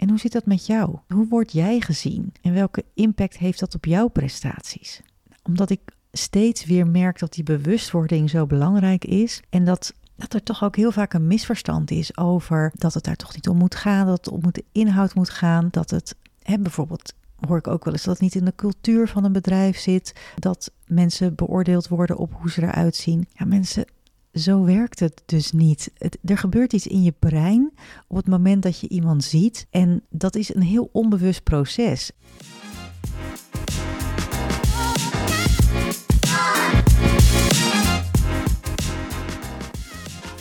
En hoe zit dat met jou? Hoe word jij gezien? En welke impact heeft dat op jouw prestaties? Omdat ik steeds weer merk dat die bewustwording zo belangrijk is en dat dat er toch ook heel vaak een misverstand is over dat het daar toch niet om moet gaan, dat het om de inhoud moet gaan, dat het hè, bijvoorbeeld hoor ik ook wel eens dat het niet in de cultuur van een bedrijf zit, dat mensen beoordeeld worden op hoe ze eruit zien. Ja, mensen, zo werkt het dus niet. Er gebeurt iets in je brein op het moment dat je iemand ziet en dat is een heel onbewust proces.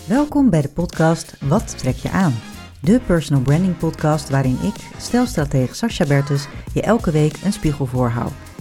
Welkom bij de podcast Wat trek je aan? De personal branding podcast waarin ik, stelstratege Sascha Bertus, je elke week een spiegel voorhoud.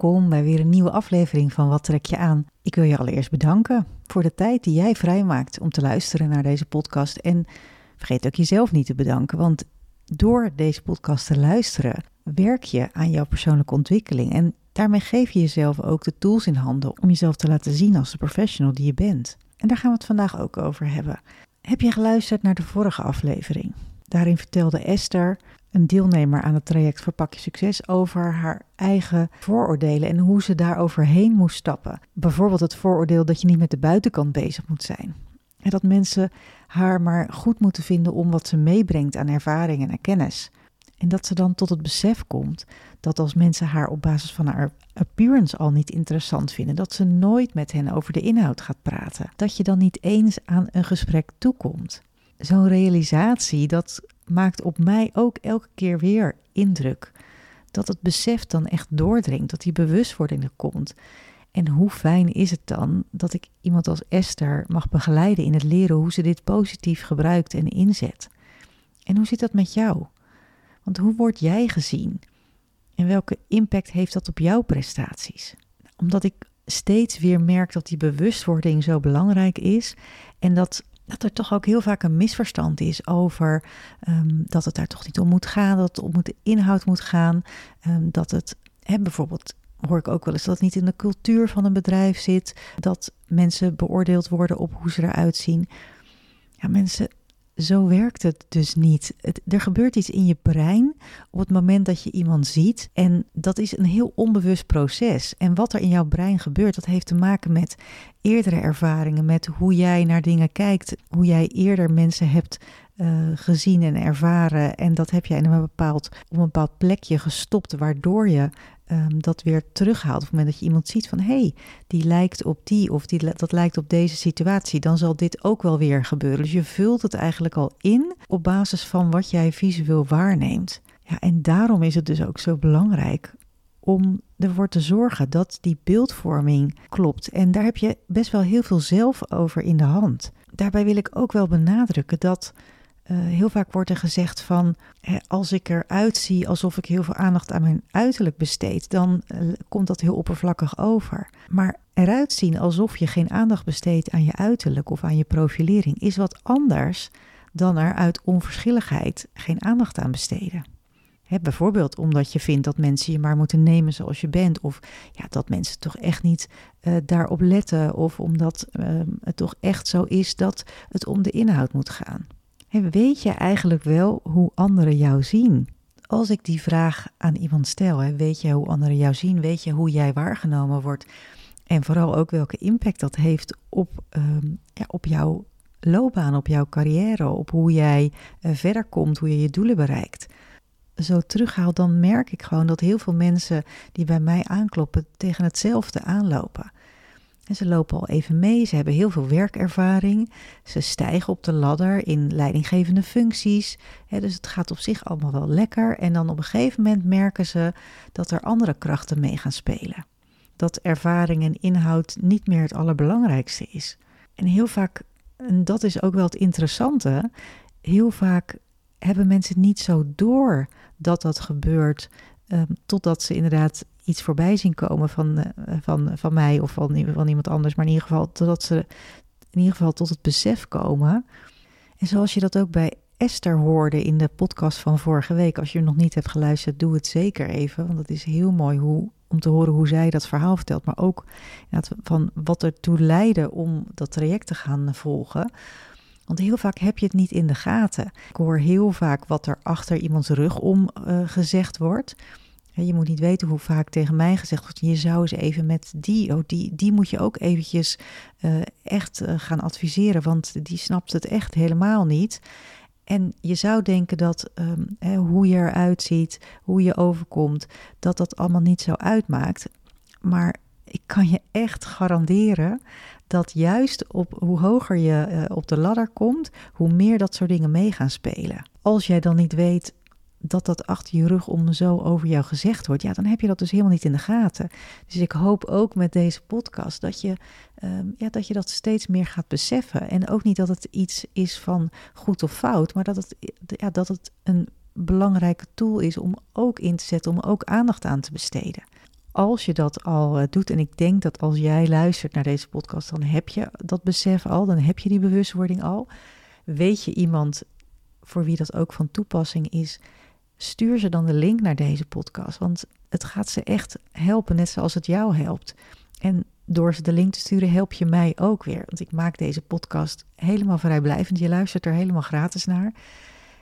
Welkom bij weer een nieuwe aflevering van Wat trek je aan? Ik wil je allereerst bedanken voor de tijd die jij vrijmaakt om te luisteren naar deze podcast. En vergeet ook jezelf niet te bedanken, want door deze podcast te luisteren werk je aan jouw persoonlijke ontwikkeling. En daarmee geef je jezelf ook de tools in handen om jezelf te laten zien als de professional die je bent. En daar gaan we het vandaag ook over hebben. Heb je geluisterd naar de vorige aflevering? Daarin vertelde Esther een deelnemer aan het traject Verpak je Succes over haar eigen vooroordelen en hoe ze daar overheen moest stappen. Bijvoorbeeld het vooroordeel dat je niet met de buitenkant bezig moet zijn. En dat mensen haar maar goed moeten vinden om wat ze meebrengt aan ervaring en kennis. En dat ze dan tot het besef komt dat als mensen haar op basis van haar appearance al niet interessant vinden, dat ze nooit met hen over de inhoud gaat praten, dat je dan niet eens aan een gesprek toekomt. Zo'n realisatie, dat maakt op mij ook elke keer weer indruk. Dat het besef dan echt doordringt, dat die bewustwording er komt. En hoe fijn is het dan dat ik iemand als Esther mag begeleiden in het leren hoe ze dit positief gebruikt en inzet? En hoe zit dat met jou? Want hoe word jij gezien? En welke impact heeft dat op jouw prestaties? Omdat ik steeds weer merk dat die bewustwording zo belangrijk is en dat dat er toch ook heel vaak een misverstand is over ehm, dat het daar toch niet om moet gaan, dat het om de inhoud moet gaan, ehm, dat het hè, bijvoorbeeld hoor ik ook wel eens dat het niet in de cultuur van een bedrijf zit, dat mensen beoordeeld worden op hoe ze eruit zien. Ja, mensen, zo werkt het dus niet. Er gebeurt iets in je brein op het moment dat je iemand ziet. En dat is een heel onbewust proces. En wat er in jouw brein gebeurt, dat heeft te maken met eerdere ervaringen, met hoe jij naar dingen kijkt, hoe jij eerder mensen hebt uh, gezien en ervaren. En dat heb jij in een bepaald, op een bepaald plekje gestopt, waardoor je um, dat weer terughaalt. Op het moment dat je iemand ziet van hé, hey, die lijkt op die of die, dat lijkt op deze situatie, dan zal dit ook wel weer gebeuren. Dus je vult het eigenlijk al in op basis van wat jij visueel waarneemt. Ja, en daarom is het dus ook zo belangrijk om ervoor te zorgen dat die beeldvorming klopt. En daar heb je best wel heel veel zelf over in de hand. Daarbij wil ik ook wel benadrukken dat uh, heel vaak wordt er gezegd van hè, als ik eruit zie alsof ik heel veel aandacht aan mijn uiterlijk besteed, dan uh, komt dat heel oppervlakkig over. Maar eruit zien alsof je geen aandacht besteedt aan je uiterlijk of aan je profilering is wat anders dan er uit onverschilligheid geen aandacht aan besteden. Bijvoorbeeld omdat je vindt dat mensen je maar moeten nemen zoals je bent, of ja, dat mensen toch echt niet uh, daarop letten, of omdat ehm, het toch echt zo is dat het om de inhoud moet gaan weet je eigenlijk wel hoe anderen jou zien? Als ik die vraag aan iemand stel, weet je hoe anderen jou zien? Weet je hoe jij waargenomen wordt? En vooral ook welke impact dat heeft op, um, ja, op jouw loopbaan, op jouw carrière, op hoe jij uh, verder komt, hoe je je doelen bereikt. Zo terughaal, dan merk ik gewoon dat heel veel mensen die bij mij aankloppen tegen hetzelfde aanlopen. Ze lopen al even mee, ze hebben heel veel werkervaring, ze stijgen op de ladder in leidinggevende functies. dus het gaat op zich allemaal wel lekker. En dan op een gegeven moment merken ze dat er andere krachten mee gaan spelen. Dat ervaring en inhoud niet meer het allerbelangrijkste is. En heel vaak, en dat is ook wel het interessante, heel vaak hebben mensen niet zo door dat dat gebeurt, um, totdat ze inderdaad iets voorbij zien komen van, uh, van, van mij of van, van iemand anders, maar in ieder geval totdat ze in ieder geval tot het besef komen. En zoals je dat ook bij Esther hoorde in de podcast van vorige week. Als je nog niet hebt geluisterd, doe het zeker even. Want het is heel mooi hoe, om te horen hoe zij dat verhaal vertelt. Maar ook van wat ertoe leidde om dat traject te gaan volgen. Want heel vaak heb je het niet in de gaten. Ik hoor heel vaak wat er achter iemands rug om uh, gezegd wordt. Je moet niet weten hoe vaak tegen mij gezegd wordt: je zou eens even met die, oh, die, die moet je ook eventjes uh, echt uh, gaan adviseren, want die snapt het echt helemaal niet. En je zou denken dat um, hè, hoe je eruit ziet, hoe je overkomt, dat dat allemaal niet zo uitmaakt. Maar ik kan je echt garanderen dat juist op hoe hoger je uh, op de ladder komt, hoe meer dat soort dingen mee gaan spelen. Als jij dan niet weet dat dat achter je rug om zo over jou gezegd wordt, ja, dan heb je dat dus helemaal niet in de gaten. Dus ik hoop ook met deze podcast dat je, um, ja, dat je dat steeds meer gaat beseffen. En ook niet dat het iets is van goed of fout, maar dat het, ja, dat het een belangrijke tool is om ook in te zetten, om ook aandacht aan te besteden. Als je dat al uh, doet, en ik denk dat als jij luistert naar deze podcast, dan heb je dat besef al, dan heb je die bewustwording al. Weet je iemand voor wie dat ook van toepassing is, stuur ze dan de link naar deze podcast. Want het gaat ze echt helpen, net zoals het jou helpt. En door ze de link te sturen, help je mij ook weer. Want ik maak deze podcast helemaal vrijblijvend. Je luistert er helemaal gratis naar.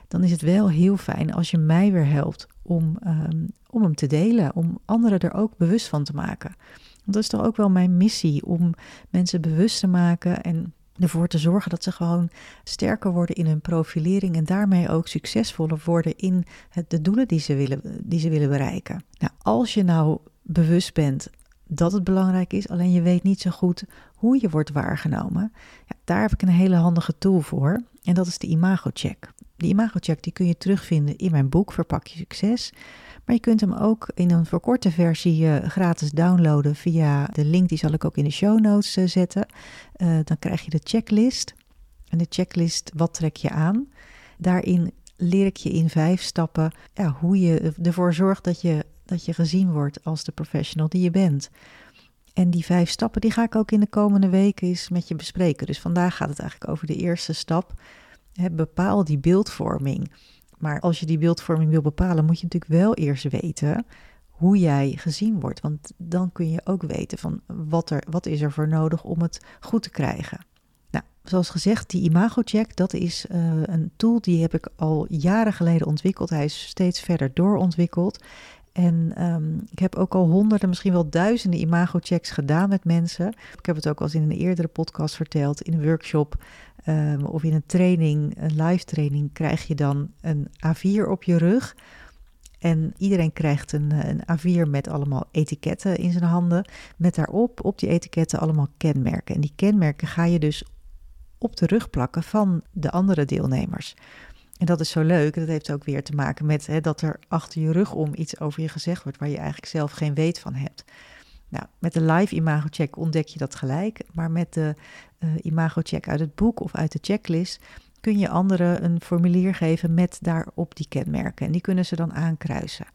Dan is het wel heel fijn als je mij weer helpt om, um, om hem te delen. Om anderen er ook bewust van te maken. Want dat is toch ook wel mijn missie om mensen bewust te maken en ervoor te zorgen dat ze gewoon sterker worden in hun profilering en daarmee ook succesvoller worden in het, de doelen die ze, willen, die ze willen bereiken. Nou, als je nou bewust bent dat het belangrijk is, alleen je weet niet zo goed hoe je wordt waargenomen, ja, daar heb ik een hele handige tool voor en dat is de imago-check. Die imago-check die kun je terugvinden in mijn boek Verpak je succes. Maar je kunt hem ook in een verkorte versie uh, gratis downloaden via de link, die zal ik ook in de show notes uh, zetten. Uh, dan krijg je de checklist. En de checklist, wat trek je aan? Daarin leer ik je in vijf stappen ja, hoe je ervoor zorgt dat je, dat je gezien wordt als de professional die je bent. En die vijf stappen die ga ik ook in de komende weken eens met je bespreken. Dus vandaag gaat het eigenlijk over de eerste stap. bepaal die beeldvorming. Maar als je die beeldvorming wil bepalen, moet je natuurlijk wel eerst weten hoe jij gezien wordt. Want dan kun je ook weten van wat, er, wat is er voor nodig om het goed te krijgen. Nou, zoals gezegd, die imago-check, dat is uh, een tool die heb ik al jaren geleden ontwikkeld. Hij is steeds verder doorontwikkeld. En um, ik heb ook al honderden, misschien wel duizenden imago-checks gedaan met mensen. Ik heb het ook al eens in een eerdere podcast verteld, in een workshop um, of in een training, een live training, krijg je dan een A4 op je rug. En iedereen krijgt een, een A4 met allemaal etiketten in zijn handen. Met daarop, op die etiketten, allemaal kenmerken. En die kenmerken ga je dus op de rug plakken van de andere deelnemers. En dat is zo leuk. Dat heeft ook weer te maken met hè, dat er achter je rug om iets over je gezegd wordt waar je eigenlijk zelf geen weet van hebt. Nou, met de live imago-check ontdek je dat gelijk, maar met de uh, imago-check uit het boek of uit de checklist kun je anderen een formulier geven met daarop die kenmerken. En die kunnen ze dan aankruisen.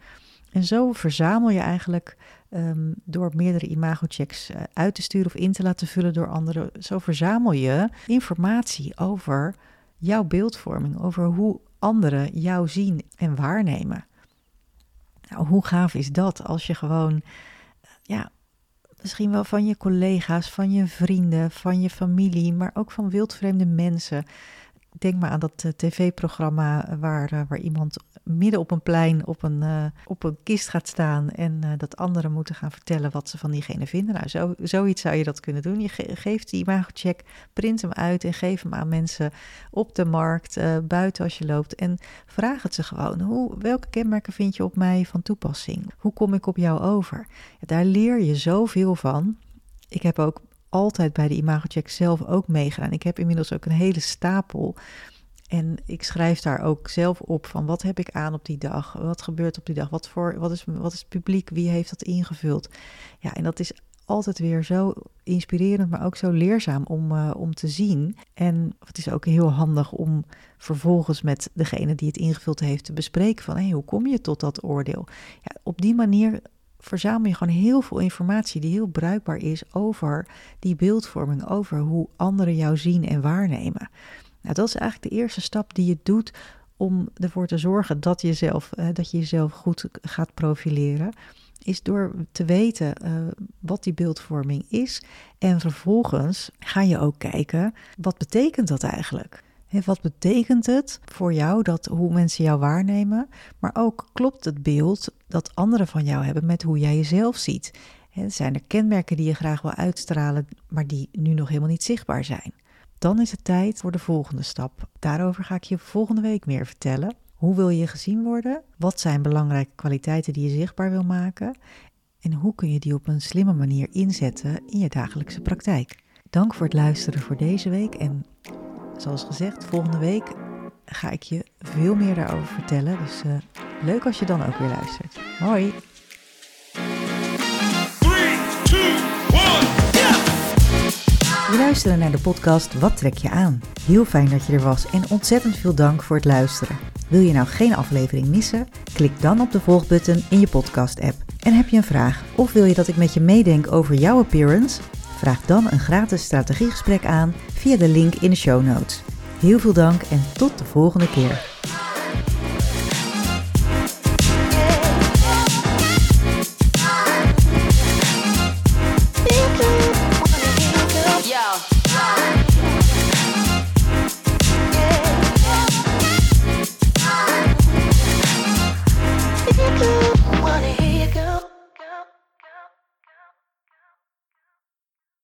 En zo verzamel je eigenlijk um, door meerdere imago-checks uh, uit te sturen of in te laten vullen door anderen. Zo verzamel je informatie over jouw beeldvorming, over hoe anderen jou zien en waarnemen. Nou, hoe gaaf is dat als je gewoon ja, misschien wel van je collega's, van je vrienden, van je familie, maar ook van wildvreemde mensen. Denk maar aan dat uh, tv-programma waar, uh, waar iemand midden op een plein op een, op een kist gaat staan en dat anderen moeten gaan vertellen wat ze van diegene vinden. Nou, zo, zoiets zou je dat kunnen doen. Je ge geeft die imago-check, print hem uit en geef hem aan mensen op de markt, buiten als je loopt en vraag het ze gewoon. Hoe, welke kenmerken vind je op mij van toepassing? Hoe kom ik op jou over? Daar leer je zoveel van. Ik heb ook altijd bij de imagocheck zelf ook meegedaan. Ik heb inmiddels ook een hele stapel. En ik schrijf daar ook zelf op van wat heb ik aan op die dag? Wat gebeurt op die dag? Wat, voor, wat, is, wat is het publiek? Wie heeft dat ingevuld? Ja, en dat is altijd weer zo inspirerend, maar ook zo leerzaam om, uh, om te zien. En het is ook heel handig om vervolgens met degene die het ingevuld heeft te bespreken van hey, hoe kom je tot dat oordeel? Ja, op die manier verzamel je gewoon heel veel informatie die heel bruikbaar is over die beeldvorming, over hoe anderen jou zien en waarnemen. Nou, dat is eigenlijk de eerste stap die je doet om ervoor te zorgen dat, jezelf, uh, dat je jezelf goed gaat profileren is door te weten uh, wat die beeldvorming is. En vervolgens ga je ook kijken, wat betekent dat eigenlijk? Wat betekent het voor jou dat hoe mensen jou waarnemen, maar ook klopt het beeld dat anderen van jou hebben met hoe jij jezelf ziet? Zijn er kenmerken die je graag wil uitstralen, maar die nu nog helemaal niet zichtbaar zijn? Dan is het tijd voor de volgende stap. Daarover ga ik je volgende week meer vertellen. Hoe wil je gezien worden? Wat zijn belangrijke kwaliteiten die je zichtbaar wil maken? En hoe kun je die op een slimme manier inzetten in je dagelijkse praktijk? Dank voor het luisteren voor deze week. En zoals gezegd, volgende week ga ik je veel meer daarover vertellen. Dus uh, leuk als je dan ook weer luistert. Hoi! Je luisterde naar de podcast Wat trek je aan? Heel fijn dat je er was en ontzettend veel dank voor het luisteren. Wil je nou geen aflevering missen? Klik dan op de volgbutton in je podcast-app. En heb je een vraag of wil je dat ik met je meedenk over jouw appearance? Vraag dan een gratis strategiegesprek aan via de link in de show notes. Heel veel dank en tot de volgende keer.